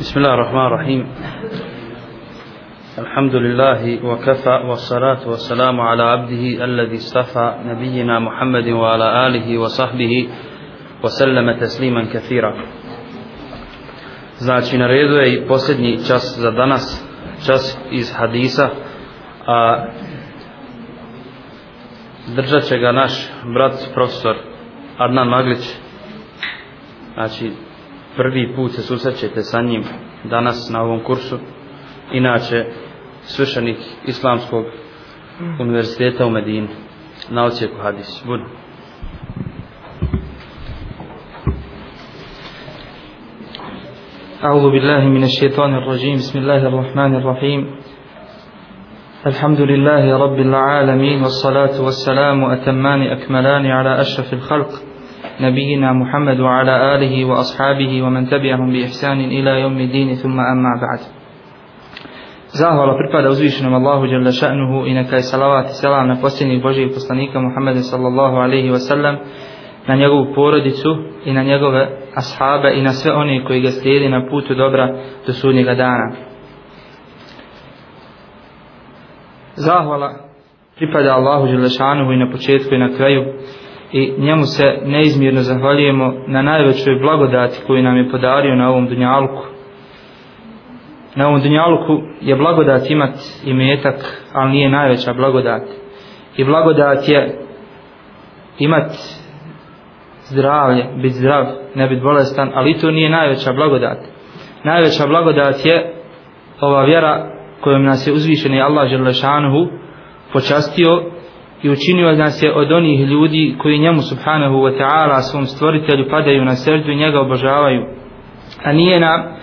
بسم الله الرحمن الرحيم الحمد لله وكفى والصلاة والسلام على عبده الذي اصطفى نبينا محمد وعلى آله وصحبه وسلم تسليما كثيرا Znači, na redu je i posljednji čas za danas, čas iz hadisa, a držat će ga naš brat, profesor Adnan Maglić. Znači, prvi put se susrećete sa njim danas na ovom kursu. Inače, svršenik Islamskog univerziteta u Medini, na ocijeku hadis. Budu. أعوذ بالله من الشيطان الرجيم بسم الله الرحمن الرحيم الحمد لله رب العالمين والصلاة والسلام أتمان أكملان على أشرف الخلق نبينا محمد وعلى آله وأصحابه ومن تبعهم بإحسان إلى يوم الدين ثم أما بعد Zahvala pripada uzvišenom Allahu dželle šanehu i neka je salavat i selam na posljednjeg Božijeg poslanika Muhammeda sallallahu alejhi ve sellem na njegovu porodicu i na njegove ashabe i na sve one koji ga slijedi na putu dobra do sudnjega dana. Zahvala pripada Allahu Đelešanuhu i na početku i na kraju i njemu se neizmjerno zahvaljujemo na najvećoj blagodati koju nam je podario na ovom dunjalku. Na ovom dunjalku je blagodat imat i metak, ali nije najveća blagodat. I blagodat je imat zdravlje, biti zdrav, ne biti bolestan, ali to nije najveća blagodat. Najveća blagodat je ova vjera kojom nas je uzvišeni Allah Želešanuhu počastio i učinio nas je od onih ljudi koji njemu subhanahu wa ta'ala svom stvoritelju padaju na srdu i njega obožavaju. A nije nam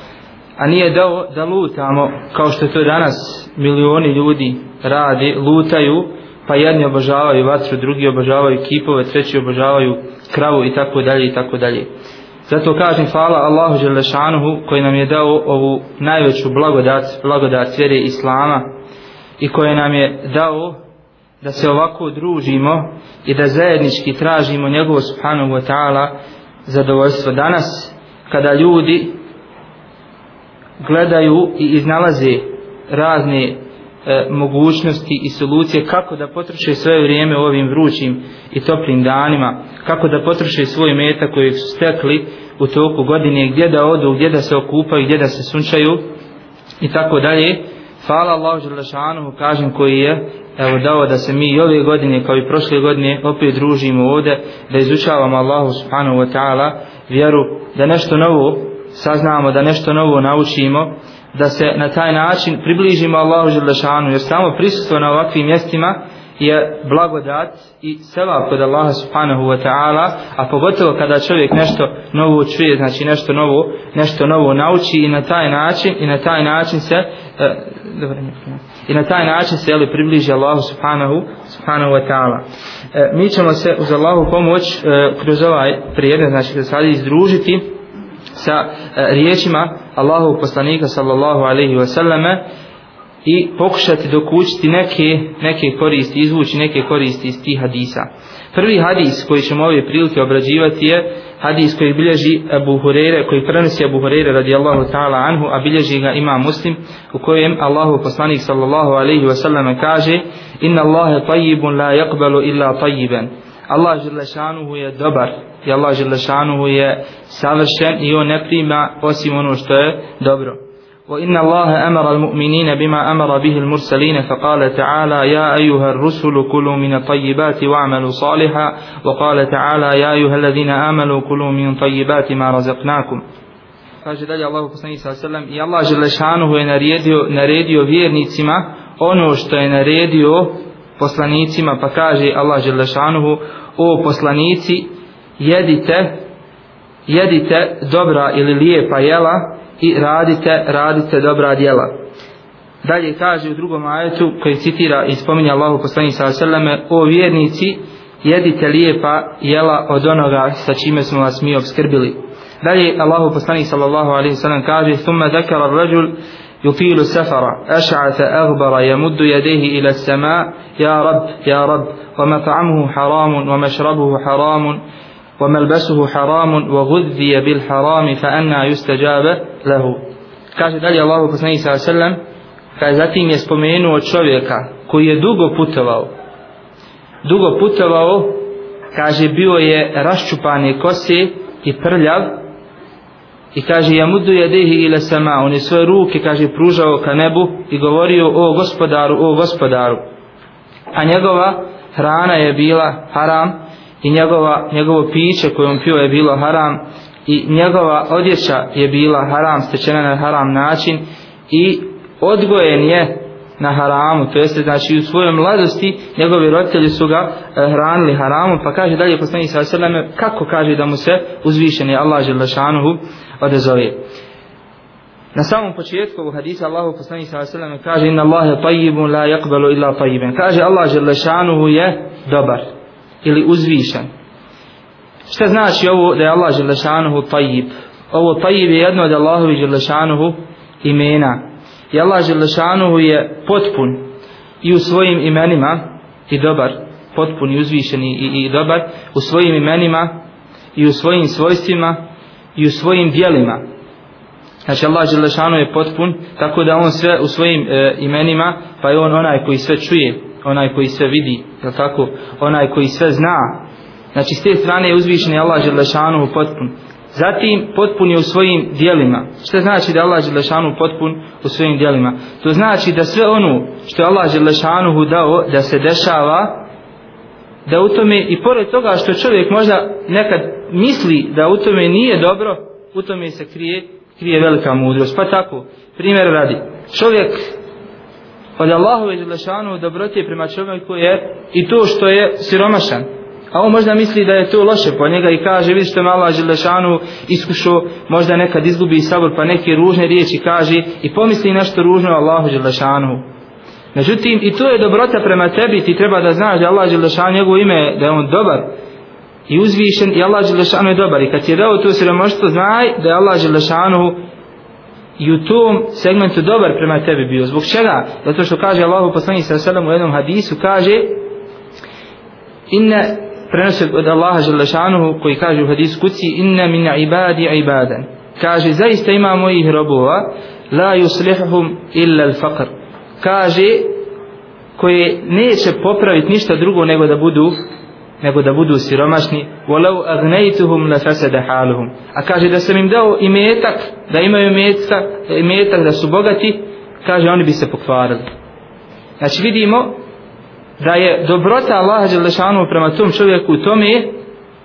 a nije dao da lutamo kao što to danas milioni ljudi radi, lutaju pa jedni obožavaju vatru, drugi obožavaju kipove, treći obožavaju kravu i tako dalje i tako dalje. Zato kažem hvala Allahu Želešanuhu koji nam je dao ovu najveću blagodat, blagodat vjere Islama i koji nam je dao da se ovako družimo i da zajednički tražimo njegovo subhanahu wa ta'ala zadovoljstvo danas kada ljudi gledaju i iznalaze razne e, mogućnosti i solucije kako da potroše svoje vrijeme u ovim vrućim i toplim danima, kako da potroše svoj meta koji su stekli u toku godine, gdje da odu, gdje da se okupaju, gdje da se sunčaju i tako dalje. Hvala Allahu Đelešanuhu, kažem koji je evo dao da se mi i ove godine kao i prošle godine opet družimo ovde, da izučavamo Allahu subhanahu wa ta'ala vjeru, da nešto novo saznamo, da nešto novo naučimo, da se na taj način približimo Allahu Želešanu, jer samo prisustvo na ovakvim mjestima je blagodat i seva kod Allaha subhanahu wa ta'ala, a pogotovo kada čovjek nešto novo čuje, znači nešto novo, nešto novo nauči i na taj način, i na taj način se, e, dobro, i na taj način se ali približi Allahu subhanahu, subhanahu wa ta'ala. E, mi ćemo se uz Allahu pomoć e, kroz ovaj prijedne, znači da sad izdružiti, sa e, riječima Allahu poslanika sallallahu alaihi wa sallame i pokušati dokućiti neke, neke koristi, izvući neke koristi iz tih hadisa. Prvi hadis koji ćemo ove prilike obrađivati je hadis koji bilježi Abu Hurere, koji prenosi Abu Hurere radijallahu ta'ala anhu, a bilježi ga ima muslim, u kojem Allahu poslanik sallallahu alaihi wa sallame kaže Inna Allahe tajibun la yakbalu illa tajiben. Allah Želešanuhu je dobar i Allah Želešanuhu je savršen i on ne prima osim ono što je dobro. وإن الله أمر المؤمنين بما أمر به المرسلين فقال تعالى يا أيها الرسل كلوا من الطيبات واعملوا صالحا وقال تعالى يا أيها الذين آمنوا كلوا من طيبات ما رزقناكم kaže dalje Allahu poslanik sallallahu alejhi ve sellem i Allah dželle šanehu je naredio naredio vjernicima ono što je naredio poslanicima pa kaže Allah Želešanuhu o poslanici jedite jedite dobra ili lijepa jela i radite, radite dobra djela. Dalje kaže u drugom ajetu koji citira i spominja Allahu poslani sa srleme, o vjernici, jedite lijepa jela od onoga sa čime smo vas mi obskrbili. Dalje Allahu poslanik sallallahu alejhi ve sellem kaže, thumma zakara ar-rajul yufilu safara, aša'ata aghbara, yamuddu jedehi ila as-sama' ja rab, ja rab, wa mata'amuhu haramun, wa mašrabuhu haramun, وملبسه bil وغذي fa anna يستجابه lehu. kaže dalje Allahu poslanik sa sallam, kaže zatim je spomenuo čovjeka koji je dugo putovao dugo putovao kaže bio je raščupane kose i prljav i kaže ja mudu jedehi ila sama on je svoje ruke kaže pružao ka nebu i govorio o gospodaru o gospodaru a njegova hrana je bila haram i njegova, njegovo piće koje on pio je bilo haram i njegova odjeća je bila haram stečena na haram način i odgojen je na haramu, to jeste znači u svojoj mladosti njegovi roditelji su ga e, hranili haramom, pa kaže dalje poslanik sa srleme kako kaže da mu se uzvišeni Allah želešanuhu odezove. Na samom početku u hadisa Allahu poslanik sa srleme kaže inna Allahe tayyibun la yakbalu illa tajiben. Kaže Allah želešanuhu je dobar ili uzvišen. Šta znači ovo da je Allah želešanuhu tajib? Ovo tajib je jedno od Allahovi želešanuhu imena i Allah Želešanuhu je potpun i u svojim imenima i dobar, potpun i uzvišen i, i, i dobar u svojim imenima i u svojim svojstvima i u svojim dijelima. Znači Allah Želešanuhu je potpun tako da on sve u svojim e, imenima pa je on onaj koji sve čuje, onaj koji sve vidi, je tako? onaj koji sve zna. Znači s te strane je uzvišen i Allah Želešanuhu potpun. Zatim potpun je u svojim dijelima. Što znači da Allah Želešanu potpun u svojim dijelima? To znači da sve ono što je Allah Želešanu dao da se dešava, da u tome i pored toga što čovjek možda nekad misli da u tome nije dobro, u tome se krije, krije velika mudrost. Pa tako, primjer radi. Čovjek od Allahove Želešanu dobrote prema čovjeku je i to što je siromašan a on možda misli da je to loše po njega i kaže vidi što me malo Želešanu iskušao možda nekad izgubi sabor pa neke ružne riječi kaže i pomisli nešto ružno Allahu Želešanu međutim i to je dobrota prema tebi ti treba da znaš da Allah Želešanu njegovo ime da je on dobar i uzvišen i Allah Želešanu je dobar i kad ti je dao to siromaštvo znaj da je Allah Želešanu i u tom segmentu dobar prema tebi bio. Zbog čega? Zato što kaže Allahu poslanik sallallahu alejhi ve sellem u jednom hadisu kaže inna prenosi od Allaha Želešanuhu koji kaže u hadisu kuci inna min ibadi ibadan. Kaže zaista ima mojih robova la yuslihuhum illa al-faqr. Kaže koje neće popraviti ništa drugo nego da budu nego da budu siromašni. Walau aghnaytuhum la fasada haluhum. A kaže da sam im dao imetak da imaju imetka imetak da su bogati kaže oni bi se pokvarili. Znači vidimo da je dobrota Allaha Đelešanu prema tom čovjeku u tome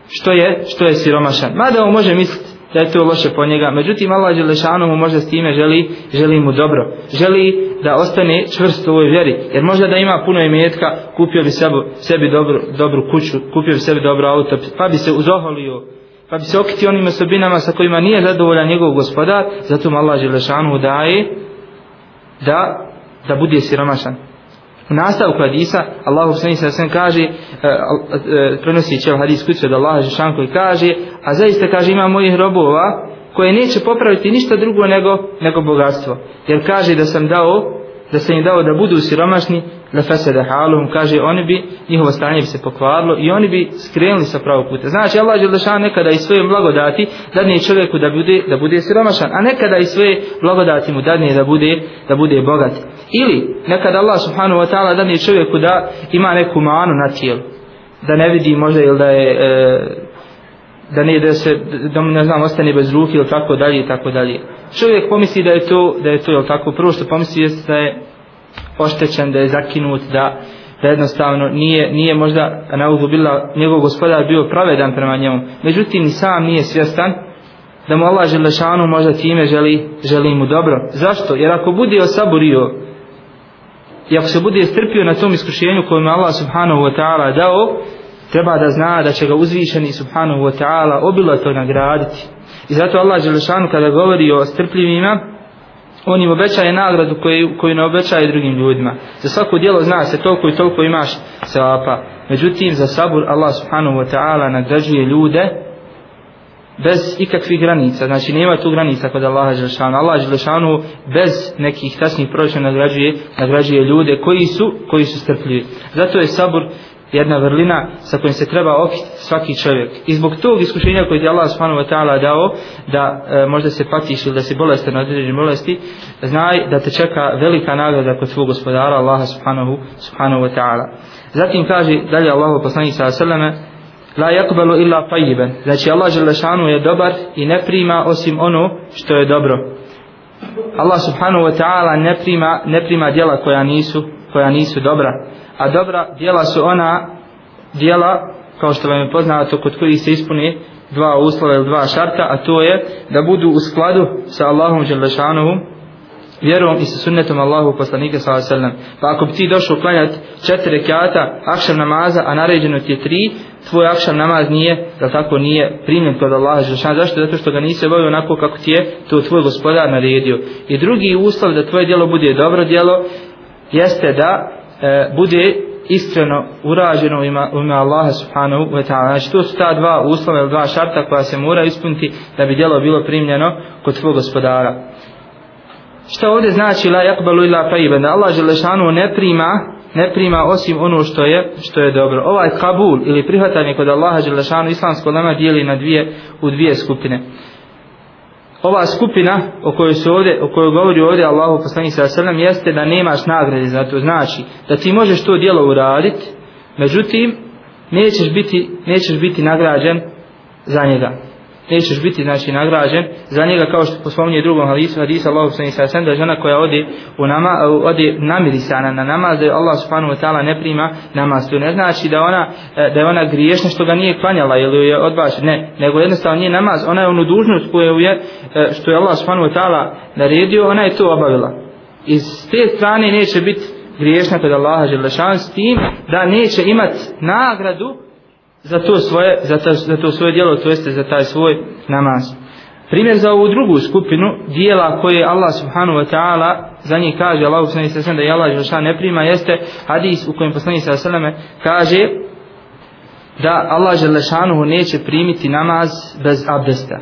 što je, što je siromašan. Mada on može misliti da je to loše po njega, međutim Allah Đelešanu mu možda s time želi, želi mu dobro. Želi da ostane čvrst u ovoj vjeri. Jer možda da ima puno imetka, kupio bi sebi, sebi dobru, dobru kuću, kupio bi sebi dobro auto, pa bi se uzoholio, pa bi se okitio onim osobinama sa kojima nije zadovoljan njegov gospodar, zato mu Allah Đelešanu daje da, da bude siromašan. U nastavku hadisa Allahu subhanahu sa sve kaže uh, prenosi će ovaj hadis kući od Allaha Žešan koji kaže a zaista kaže ima mojih robova koje neće popraviti ništa drugo nego, nego bogatstvo. Jer kaže da sam dao da sam im dao da budu siromašni la fasada haluhum kaže oni bi njihovo stanje bi se pokvarilo i oni bi skrenuli sa pravog puta. Znači Allah dželle nekada i svoje blagodati dadne čovjeku da bude da bude siromašan a nekada i svoje blagodati mu dadne da bude da bude bogat ili nekad Allah subhanahu wa taala dadne čovjeku da ima neku manu na tijelu. Da ne vidi možda ili da je e, da ne da se da ne znam ostane bez ruke ili tako dalje i tako dalje. Čovjek pomisli da je to da je to ili tako? Prvo što pomisli jeste da je oštećen da je zakinut da da jednostavno nije nije možda na bila njegov gospodar bio pravedan prema njemu. Međutim i sam nije svjestan da mu Allah želešanu možda time želi želi mu dobro. Zašto? Jer ako bude osaburio i ako se bude strpio na tom iskušenju kojem Allah subhanahu wa ta'ala dao treba da zna da će ga uzvišeni subhanahu wa ta'ala obilato nagraditi. I zato Allah Đelešanu kada govori o strpljivima on im obećaje nagradu koju, koju ne obećaje drugim ljudima. Za svako dijelo zna se toliko i toliko imaš sevapa međutim za sabur Allah subhanahu wa ta'ala nagrađuje ljude bez ikakvih granica znači nema tu granica kod Allaha Želešanu Allah Želešanu bez nekih tasnih proračuna nagrađuje, nagrađuje ljude koji su koji su strpljivi zato je sabur jedna vrlina sa kojim se treba okititi svaki čovjek. I zbog tog iskušenja koje ti Allah subhanahu wa ta'ala dao, da e, možda se patiš ili da si bolestan od određene bolesti, znaj da te čeka velika nagrada kod svog gospodara Allaha subhanahu, subhanahu wa ta'ala. Zatim kaže dalje Allah poslanik sallallahu sallam, La yakbalu illa tayyiban. Znači Allah dželle je dobar i ne prima osim ono što je dobro. Allah subhanahu wa ta'ala ne prima ne prima djela koja nisu koja nisu dobra a dobra djela su ona djela kao što vam je poznato kod kojih se ispuni dva uslova ili dva šarta a to je da budu u skladu sa Allahom Đelešanuhu vjerom i sa sunnetom Allahu poslanika sallallahu alejhi ve sellem. Pa ako bi ti došao klanjati četiri rekata akšam namaza, a naređeno ti je tri, tvoj akšam namaz nije, da tako nije primljen kod Allaha dželle Zašto? Zato što ga nisi obavio onako kako ti je to tvoj gospodar naredio. I drugi uslov da tvoje djelo bude dobro djelo jeste da e, bude iskreno urađeno u ime, u ime Allaha subhanahu wa ta'ala. Znači to su ta dva uslova ili dva šarta koja se mora ispuniti da bi djelo bilo primljeno kod tvog gospodara. Šta ovdje znači la yakbalu illa tayyiban? Allah dželle ne prima ne prima osim ono što je što je dobro. Ovaj kabul ili prihvatanje kod Allaha dželle islamsko lema dijeli na dvije u dvije skupine ova skupina o kojoj se ovdje, o kojoj govori ovdje Allahu poslanik sallallahu alejhi jeste da nemaš nagrade za to znači da ti možeš to djelo uraditi međutim nećeš biti, nećeš biti nagrađen za njega nećeš biti znači nagrađen za njega kao što pospominje drugom hadisu hadisa Allahu sallallahu alejhi ve sellem da žena koja ode u nama ode namirisana na namaz da Allah subhanahu wa taala ne prima namaz. To ne znači da ona e, da je ona griješna što ga nije klanjala ili je odbačena ne nego jednostavno nije namaz. Ona je onu dužnost koju je e, što je Allah subhanahu wa taala naredio ona je to obavila. Iz te strane neće biti griješna kod Allaha dželle s tim da neće imati nagradu za to svoje za, ta, za to svoje djelo to jeste za taj svoj namaz. Primjer za ovu drugu skupinu dijela koje Allah subhanahu wa ta'ala za njih kaže Allah subhanahu wa ta'ala da je Allah želša ne prima jeste hadis u kojem poslanik sa sveme kaže da Allah želešanuhu neće primiti namaz bez abdesta.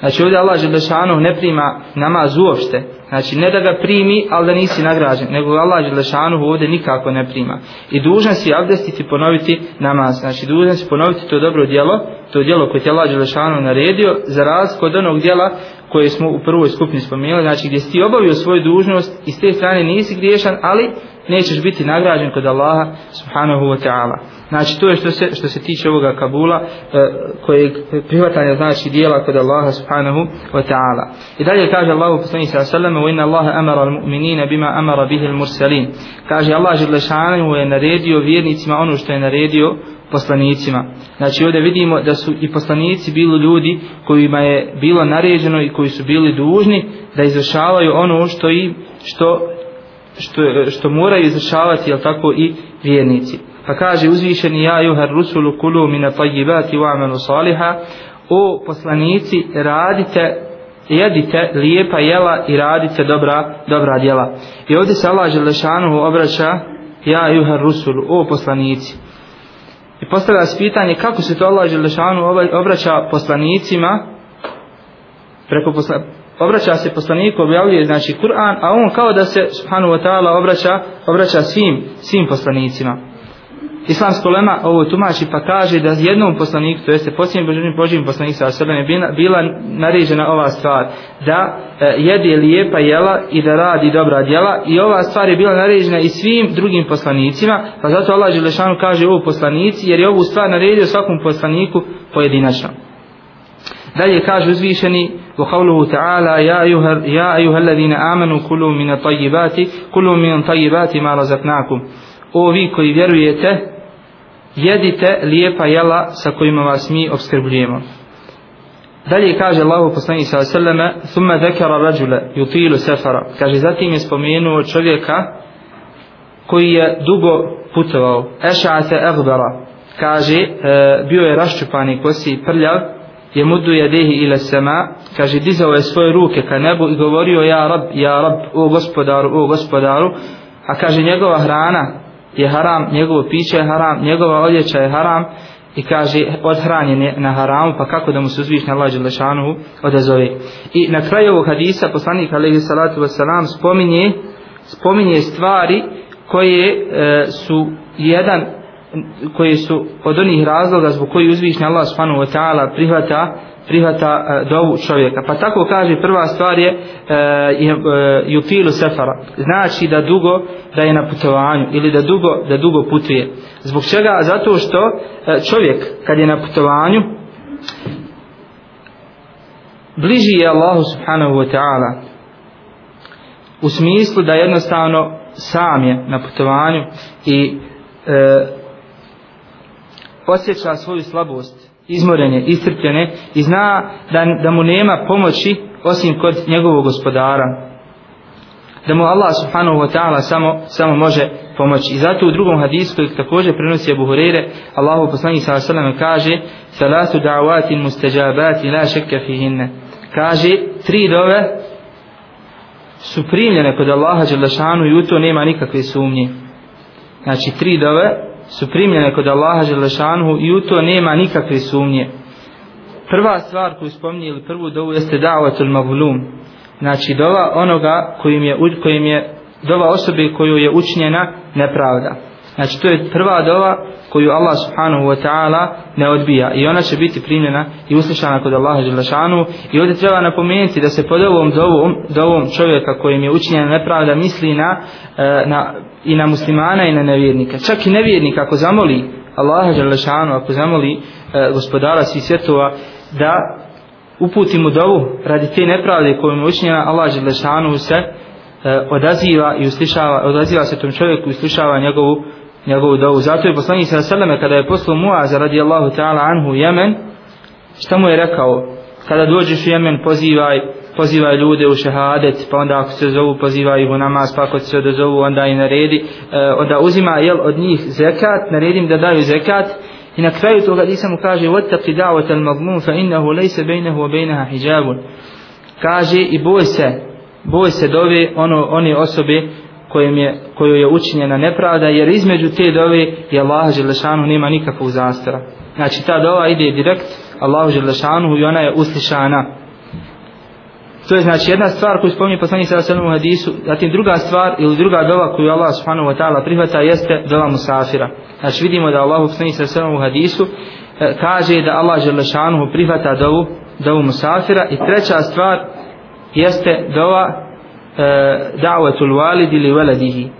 Znači ovdje Allah želešanuhu ne prima namaz uopšte Znači ne da ga primi, ali da nisi nagrađen, nego Allah Đelešanu ovdje nikako ne prima. I dužan si abdestiti ponoviti namaz. Znači dužan si ponoviti to dobro djelo, to djelo koje ti Allah Đelešanu naredio, za razliku od onog djela koje smo u prvoj skupini spomenuli, znači gdje si ti obavio svoju dužnost i s te strane nisi griješan, ali nećeš biti nagrađen kod Allaha subhanahu wa ta'ala. Znači to je što se, što se tiče ovoga Kabula e, koje prihvatanje znači dijela kod Allaha subhanahu wa ta'ala. I dalje kaže Allahu poslanik sallallahu alejhi ve sellem: "Wa inna Allaha amara al-mu'minina bima amara bihi al-mursalin." Kaže Allah dželle je naredio vjernicima ono što je naredio poslanicima. Znači ovdje vidimo da su i poslanici bili ljudi kojima je bilo naređeno i koji su bili dužni da izvršavaju ono što i što što, što moraju izvršavati jel tako i vjernici. Pa kaže uzvišeni ja juher rusulu kulu mine tajibati wa amenu saliha o poslanici radite jedite lijepa jela i radite dobra, dobra djela. I ovdje se Allah Želešanuhu obraća ja juher rusulu o poslanici. I postavlja se pitanje kako se to Allah Želešanuhu obraća poslanicima preko posla, obraća se poslaniku objavljuje znači Kur'an a on kao da se subhanahu wa ta'ala obraća obraća svim svim poslanicima Islamsko lema ovo tumači pa kaže da jednom poslaniku, to jeste posljednjem božim, božim poslaniku sa sebe je bila, bila naređena ova stvar da e, jede lijepa jela i da radi dobra djela i ova stvar je bila naređena i svim drugim poslanicima pa zato Allah Želešanu kaže ovo poslanici jer je ovu stvar naredio svakom poslaniku pojedinačno dalje kaže uzvišeni وقوله تعالى يا أيها, يا أيها الذين آمنوا كلوا من الطيبات كلوا من طيبات ما رزقناكم o vi koji vjerujete jedite lijepa jela sa kojima vas mi obskrbljujemo. Dalje kaže Allahu poslanik sa selleme, thumma dhakara rajula yutilu safara." kaže zatim je spomenuo čovjeka koji je dugo putovao. Eša'ate egbara kaže e, bio je raščupani kosi prljav je mudu jedehi ila sema kaže dizao je svoje ruke ka nebu i govorio ja rab, ja rab, o gospodaru, o gospodaru. A kaže njegova hrana je haram, njegovo piće je haram, njegova odjeća je haram i kaže odhranjen je na haramu pa kako da mu se uzvišnja Allah Đelešanuhu odazove. I na kraju ovog hadisa poslanik alaihi salatu wasalam spominje, spominje stvari koje e, su jedan koje su od onih razloga zbog koji uzvišnja Allah subhanahu wa ta'ala prihvata prihvata e, dovu čovjeka. Pa tako kaže prva stvar je e, e, yufilu uh, sefara. Znači da dugo da je na putovanju ili da dugo da dugo putuje. Zbog čega? Zato što čovjek kad je na putovanju bliži je Allahu subhanahu wa ta'ala u smislu da jednostavno sam je na putovanju i e, osjeća svoju slabost izmorene, istrpljene i zna da, da mu nema pomoći osim kod njegovog gospodara da mu Allah subhanahu wa ta'ala samo, samo može pomoći i zato u drugom hadisu koji također prenosi Abu Hurere Allahu poslanik s.a.v. kaže salatu da'vatin mustajabatin la šekka fihinne kaže tri dove su primljene kod Allaha Đelešanu i u to nema nikakve sumnje. Znači, tri dove su primljene kod Allaha Đelešanu i u to nema nikakve sumnje. Prva stvar koju spominje ili prvu dovu jeste da'vatul mavlum. Znači, dova onoga kojim je, kojim je dova osobe koju je učinjena nepravda. Znači, to je prva dova koju Allah subhanahu wa ta'ala ne odbija i ona će biti primljena i uslišana kod Allaha Đelešanu i ovdje treba napomenuti da se pod ovom dovom, dovom čovjeka kojim je učinjena nepravda misli na, e, na, i na muslimana i na nevjernika čak i nevjernik ako zamoli Allaha Đalešanu, ako zamoli e, gospodara svih svjetova da uputi mu dovu radi te nepravde kojim mu učinjena Allah Đalešanu se e, odaziva i uslišava odaziva se tom čovjeku i uslišava njegovu njegovu dovu. Zato je poslanik sa seleme kada je poslao Muaza radijallahu ta'ala anhu u Jemen, šta mu je rekao? Kada dođeš u Jemen pozivaj, pozivaj ljude u šehadet, pa onda ako se zovu pozivaj ih u namaz, pa ako se odazovu onda i naredi, e, onda uzima jel, od njih zekat, naredim da daju zekat, i na kraju toga Isa mu kaže وَتَقِ دَعْوَةَ الْمَغْمُونَ فَإِنَّهُ لَيْسَ بَيْنَهُ وَبَيْنَهَا حِجَابٌ kaže i boj se boj se dove ono, one osobe kojem je, koju je učinjena nepravda, jer između te dove je Allah Želešanu nema nikakvog zastora. Znači ta dova ide direkt Allahu Želešanu i ona je uslišana. To je znači jedna stvar koju spominje poslanik sa sallam u hadisu, zatim druga stvar ili druga dova koju Allah subhanahu wa ta'ala prihvata jeste dova musafira. Znači vidimo da Allah poslanik sa sallam u hadisu e, kaže da Allah Želešanuhu prihvata dovu, dovu musafira i treća stvar jeste dova e, da'watul ili li e,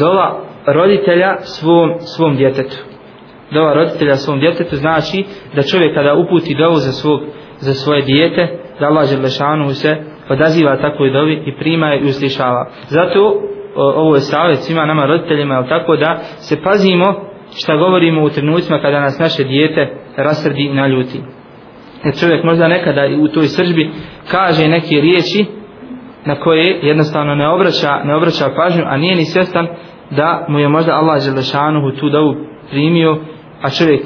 dova roditelja svom svom djetetu dova roditelja svom djetetu znači da čovjek kada uputi dovu za svog za svoje dijete da Allah dželešanu se odaziva takvoj dovi i prima je i uslišava. Zato ovo je savjet svima nama roditeljima je tako da se pazimo šta govorimo u trenucima kada nas naše dijete rasrdi i naljuti jer čovjek možda nekada u toj sržbi kaže neke riječi na koje jednostavno ne obraća, ne obraća pažnju, a nije ni svjestan da mu je možda Allah Želešanuhu tu dovu primio, a čovjek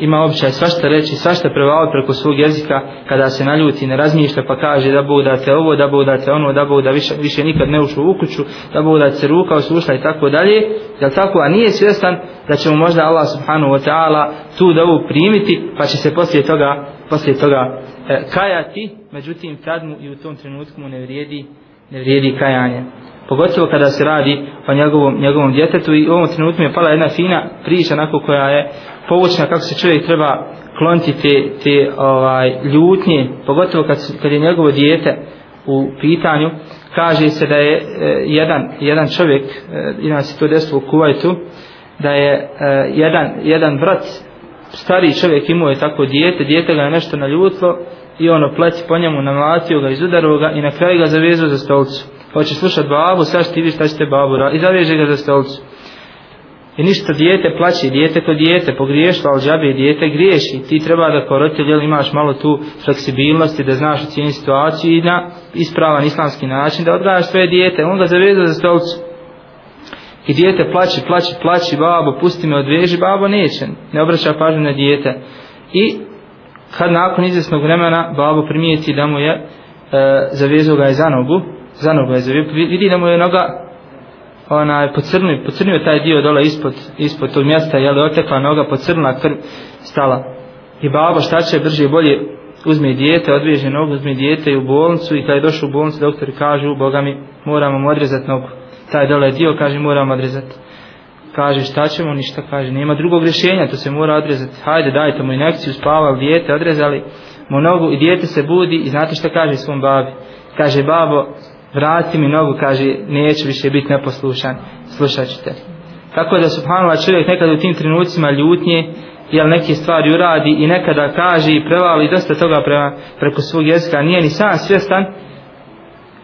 ima običaj svašta reći, svašta prevao preko svog jezika kada se naljuti, ne razmišlja pa kaže da Bog date ovo, da Bog date ono, da Bog da više, više nikad ne ušu u kuću, da Bog da se ruka osušla i tako dalje, jel tako, a nije svjestan da će mu možda Allah subhanahu wa ta'ala tu dovu primiti, pa će se poslije toga, poslije toga e, kajati, međutim tad mu i u tom trenutku mu ne vrijedi ne vrijedi kajanje. Pogotovo kada se radi o njegovom, njegovom djetetu i u ovom trenutku mi je pala jedna fina priča onako koja je povučna kako se čovjek treba kloniti te, te ovaj, ljutnje, pogotovo kad, kad je njegovo dijete u pitanju, kaže se da je e, jedan, jedan čovjek, e, ima se to desilo u Kuvajtu, da je e, jedan, jedan brat, stari čovjek imao je tako dijete, dijete ga je nešto naljutlo, i ono pleci po njemu, namlatio ga, izudaro ga i na kraju ga zavezao za stolcu. Hoće slušat babu, sad ćete vidiš šta ćete babu raditi i zaveže ga za stolcu. I ništa, dijete plaće, dijete ko dijete, pogriješilo, ali džabe, dijete griješi. Ti treba da kao roditelj imaš malo tu fleksibilnosti, da znaš u cijeni situaciju i na ispravan islamski način da odgajaš svoje dijete. On ga zavezao za stolcu. I dijete plaće, plaće, plaće, babo, pusti me, odveži, babo neće, ne obraća pažnju na dijete. I kad nakon izvjesnog vremena babo primijeti da mu je e, zavezao ga je za nogu za nogu je zavio, vidi da mu je noga onaj pocrnio, pocrnio taj dio dole ispod, ispod tog mjesta je otekla noga pocrnila krv stala. I babo šta će brže i bolje uzme dijete, odveže nogu, uzme dijete i u bolnicu i kada je došao u bolnicu doktori kažu, boga mi moramo mu odrezati nogu. Taj dole dio kaže moramo odrezati kaže šta ćemo, ništa kaže, nema drugog rješenja, to se mora odrezati, hajde dajte mu inekciju, spava, dijete, odrezali mu nogu i dijete se budi i znate šta kaže svom babi, kaže babo, vrati mi nogu, kaže neću više biti neposlušan, slušat ćete. Tako da subhanallah čovjek nekad u tim trenucima ljutnje, jel neke stvari uradi i nekada kaže i prevali dosta toga prema, preko svog jezika, nije ni sam svjestan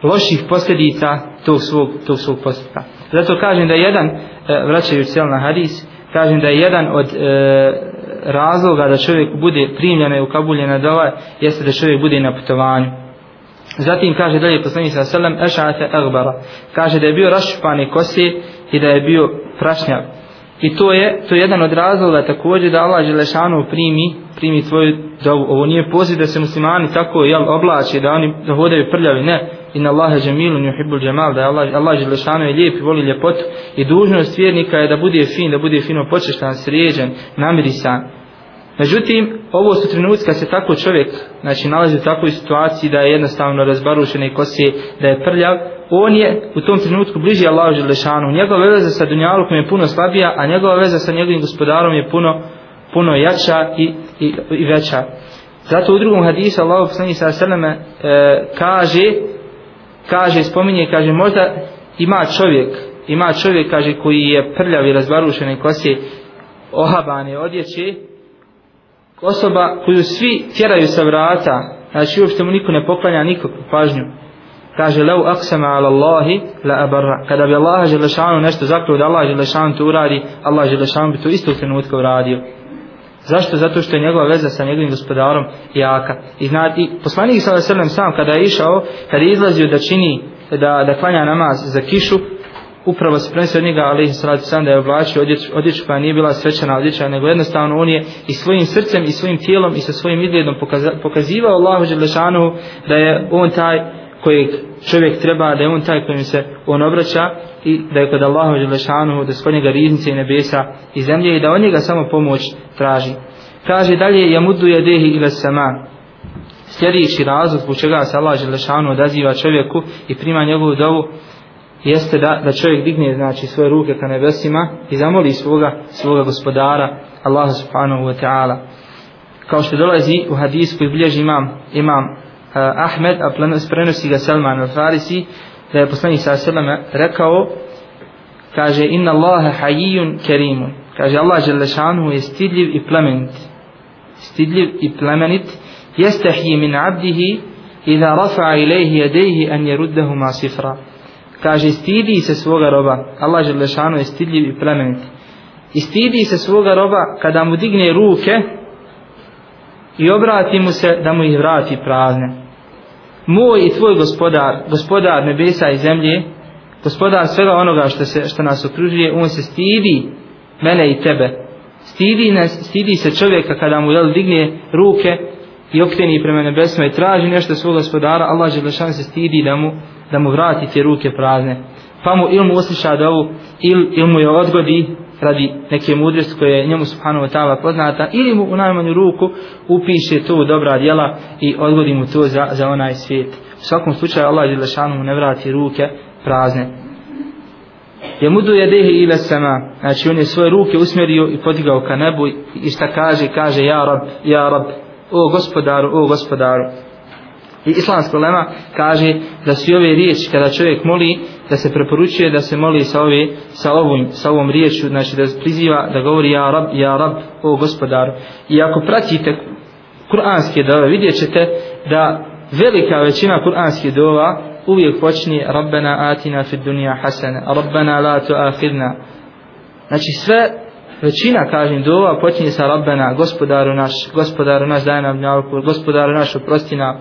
loših posljedica tog svog, tog svog postupka. Zato kažem da je jedan, e, vraćajući cijel na hadis, kažem da je jedan od e, razloga da čovjek bude primljen i ukabuljena na dova, jeste da čovjek bude na putovanju. Zatim kaže dalje poslanik sa selam ešate agbara. Kaže da je bio rašupani kose i da je bio prašnjav. I to je to je jedan od razloga također da Allah Želešanu primi, primi tvoju dovu. Ovo nije poziv da se muslimani tako jel, oblači, da oni da hodaju prljavi, ne. Inna Allahe džemilun yuhibbul džemal, da je Allah, Allah Želešanu je lijep i voli ljepotu. I dužnost vjernika je da bude fin, da bude fino počeštan, sređen, namirisan. Međutim, ovo su trenutci kad se tako čovjek znači, nalazi u takvoj situaciji da je jednostavno razbarušen i kose, da je prljav, on je u tom trenutku bliži Allahu Želešanu. Njegova veza sa Dunjalukom je puno slabija, a njegova veza sa njegovim gospodarom je puno, puno jača i, i, i veća. Zato u drugom hadisu Allahu poslani sa seleme e, kaže, kaže, spominje, kaže, možda ima čovjek, ima čovjek, kaže, koji je prljav i razbarušen i kose ohabane odjeće, osoba koju svi tjeraju sa vrata, znači uopšte mu niko ne poklanja nikakvu pažnju, kaže lev aksama ala Allahi la abarra kada bi Allah želešanu nešto zakljuo da Allah želešanu to uradi Allah želešanu bi to istog u uradio zašto? zato što je njegova veza sa njegovim gospodarom jaka i znati, poslanik s.a.v. sam kada je išao kada je izlazio da čini da, da klanja namaz za kišu upravo se prenosi od njega ali salatu sam da je oblačio odjeću, odjeću koja nije bila svečana odjeća nego jednostavno on je i svojim srcem i svojim tijelom i sa svojim izgledom pokazivao Allahu Đelešanu da je on taj kojeg čovjek treba da je on taj kojim se on obraća i da je kod Allahu Đelešanu da skod njega riznice i nebesa i zemlje i da on njega samo pomoć traži. Kaže dalje jamudu jedehi ila sama sljedeći razlog zbog čega se Allah Đelešanu odaziva čovjeku i prima njegovu dovu jeste da, da čovjek digne znači svoje ruke ka nebesima i zamoli svoga, svoga gospodara Allah subhanahu wa ta'ala kao što dolazi u hadisu koji bilježi imam, imam uh, Ahmed, a prenosi ga Salman al-Farisi, da je poslanik sa Salama rekao, kaže, inna Allaha hayyun kerimun. Kaže, Allah Želešanu je stidljiv i plemenit. Stidljiv i plemenit. Jestahji min abdihi idha rafa ilaihi jadejhi an jeruddahuma sifra. Kaže, stidi se svoga roba. Allah Želešanu je stidljiv i plemenit. I stidi se svoga roba kada mu digne ruke i obrati mu se da mu ih vrati prazne moj i tvoj gospodar, gospodar nebesa i zemlje, gospodar svega onoga što, se, što nas okružuje, on se stidi mene i tebe. Stidi, nas, stidi se čovjeka kada mu jel, digne ruke i okreni prema nebesima i traži nešto svog gospodara, Allah Želešan se stidi da mu, da mu vrati te ruke prazne. Pa mu ili mu usliša dovu, ili, ili mu je odgodi radi neke mudrosti koje je njemu subhanahu wa ta'ala poznata ili mu u najmanju ruku upiše to dobra djela i odgodi mu to za, za onaj svijet. U svakom slučaju Allah je mu ne vrati ruke prazne. Je mudu je dehi ila sama, znači on je svoje ruke usmjerio i podigao ka nebu i šta kaže, kaže ja rab, ja rab, o gospodaru, o gospodaru. I islamska lema kaže da su ove riječi kada čovjek moli da se preporučuje da se moli sa, ove, sa, ovom, sa ovom riječu, znači da priziva da govori ja rab, ja rab, o gospodar. I ako pratite kuranske dove, vidjet ćete da velika većina kuranskih dova uvijek počne Rabbena atina fid dunija hasana, Rabbena la tu'akhidna. Znači sve većina kažem dova počinje sa Rabbena, gospodaru naš, gospodaru naš daj nam njalku, gospodaru naš oprosti nam,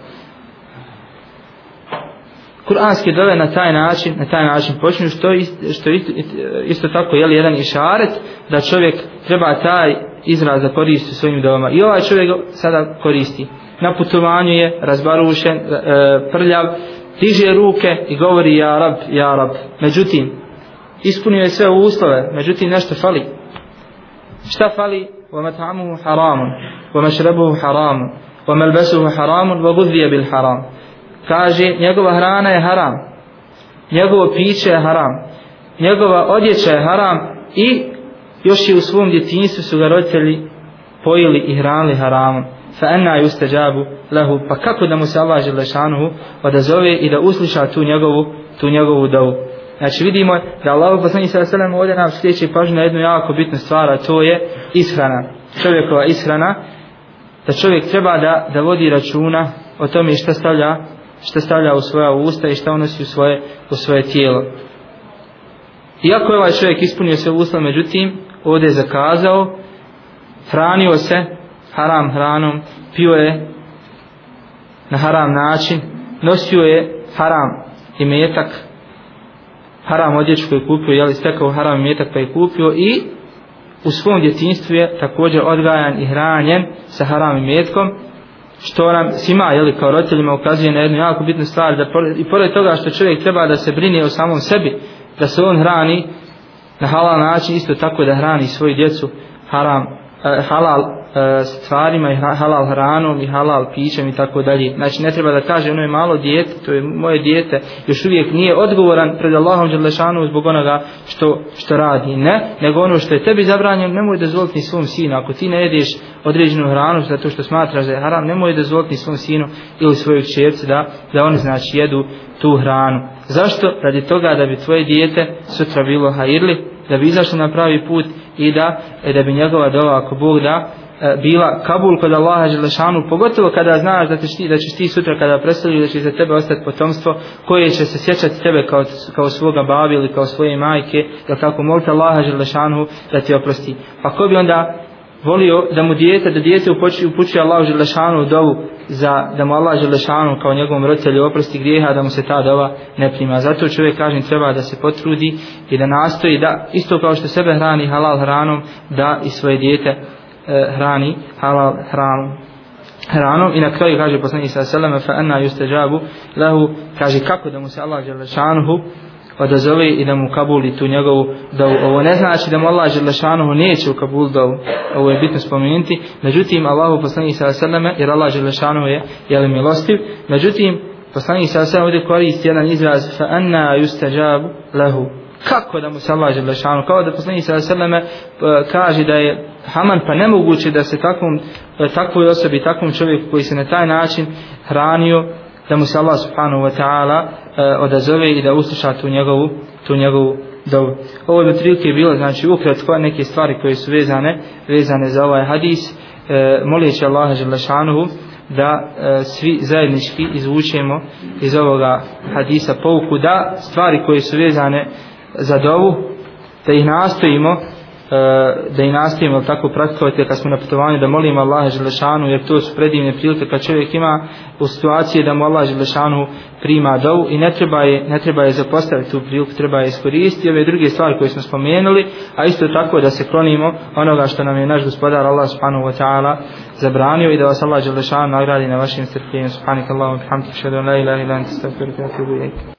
Kur'anske dove na taj način, na taj način počinju što isto, što isto, isto tako je li jedan išaret da čovjek treba taj izraz da koristi svojim dovama. I ovaj čovjek sada koristi. Na putovanju je razbarušen, e, prljav, diže ruke i govori ja rab, ja rab. Međutim, ispunio je sve uslove, međutim nešto fali. Šta fali? وَمَتْعَمُهُ حَرَامٌ وَمَشْرَبُهُ حَرَامٌ وَمَلْبَسُهُ حَرَامٌ وَغُذِّيَ بِالْحَرَامٌ kaže njegova hrana je haram. Njegovo piće je haram. Njegova odjeća je haram. I još je u svom djetinjstvu su ga roditelji pojili i hranili haramom. Fa anna yustajabu lahu. Pa kako da mu se Allah Želešanuhu odazove i da usliša tu njegovu tu njegovu dovu? Znači vidimo da Allah poslani sallallahu selam ovdje nam skreće pažnju na jednu jako bitnu stvar a to je ishrana. Čovjekova ishrana da čovjek treba da da vodi računa o tome šta stavlja šta stavlja u svoja usta i šta unosi u svoje u svoje tijelo. Iako je ovaj čovjek ispunio sve uslove međutim ovdje je zakazao hranio se haram hranom, pio je na haram način, nosio je haram i metak, haram odjeću koju je kupio, jeli stekao haram metak pa je kupio i u svom djetinstvu je također odgajan i hranjen sa haram i metkom, što nam svima, jeli, kao roditeljima ukazuje na jednu jako bitnu stvar, da i pored toga što čovjek treba da se brine o samom sebi, da se on hrani na halal način, isto tako da hrani svoju djecu haram, eh, halal E, stvarima i halal hranom i halal pićem i tako dalje. Znači ne treba da kaže ono je malo dijete, to je moje dijete, još uvijek nije odgovoran pred Allahom Đelešanu zbog onoga što, što radi. Ne, nego ono što je tebi zabranjeno, nemoj dozvoliti ni svom sinu. Ako ti ne jedeš određenu hranu zato što smatraš da je haram, nemoj dozvoliti ni svom sinu ili svojoj čerci da, da oni znači jedu tu hranu. Zašto? Radi toga da bi tvoje dijete sutra bilo hajirli, da bi izašlo na pravi put i da, e, da bi njegova dova ako Bog da E, bila kabul kod Allaha Želešanu, pogotovo kada znaš da, ti, da ćeš ti sutra kada predstavlju da će za tebe ostati potomstvo koje će se sjećati tebe kao, kao svoga babi ili kao svoje majke, da kako molite Allaha Želešanu da ti oprosti. Pa ko bi onda volio da mu dijete, da dijete upući, upući Allahu Želešanu dovu za da mu Allah Želešanu kao njegovom roditelju oprosti grijeha, da mu se ta dova ne prima. Zato čovjek kaže treba da se potrudi i da nastoji da isto kao što sebe hrani halal hranom, da i svoje dijete E, hrani halal hranom hranom. I na kraju kaže poslanik sa selama fa anna yustajabu lahu. Kaže kako da mu se Allah dželle šanuhu odazove i da mu kabuli tu njegovu da ovo ne znači da mu Allah dželle šanehu neće u kabul da ovo je bitno spomenuti. Međutim Allahu poslanik sa selama jer Allah dželle šanehu je je milostiv. Međutim poslanik sa selama ovdje koristi jedan izraz fa anna yustajabu lahu kako da mu se Allah dželle šanehu kao da poslanik sa seleme e, kaže da je Haman pa nemoguće da se takvom, e, takvoj osobi, takvom čovjeku koji se na taj način hranio, da mu se Allah subhanahu wa ta'ala e, odazove i da usluša tu njegovu, tu njegovu dobu. Ovo je prilike bilo, znači ukratko neke stvari koje su vezane, vezane za ovaj hadis, e, molijeći Allaha želešanuhu da e, svi zajednički izvučemo iz ovoga hadisa pouku da stvari koje su vezane za dovu, da ih nastojimo e, da i nastojimo tako praktikovati kad smo na putovanju da molimo Allaha Želešanu jer to su predivne prilike kad čovjek ima u situaciji da mu Allah Želešanu prima dovu i ne treba je, ne treba je zapostaviti tu priliku, treba je iskoristiti ove druge stvari koje smo spomenuli, a isto tako da se klonimo onoga što nam je naš gospodar Allah subhanahu wa ta'ala zabranio i da vas Allah Želešanu nagradi na vašim strpljenju. Subhanak Allahum, bihamdik, šadu, la ilaha ilan, tistafir,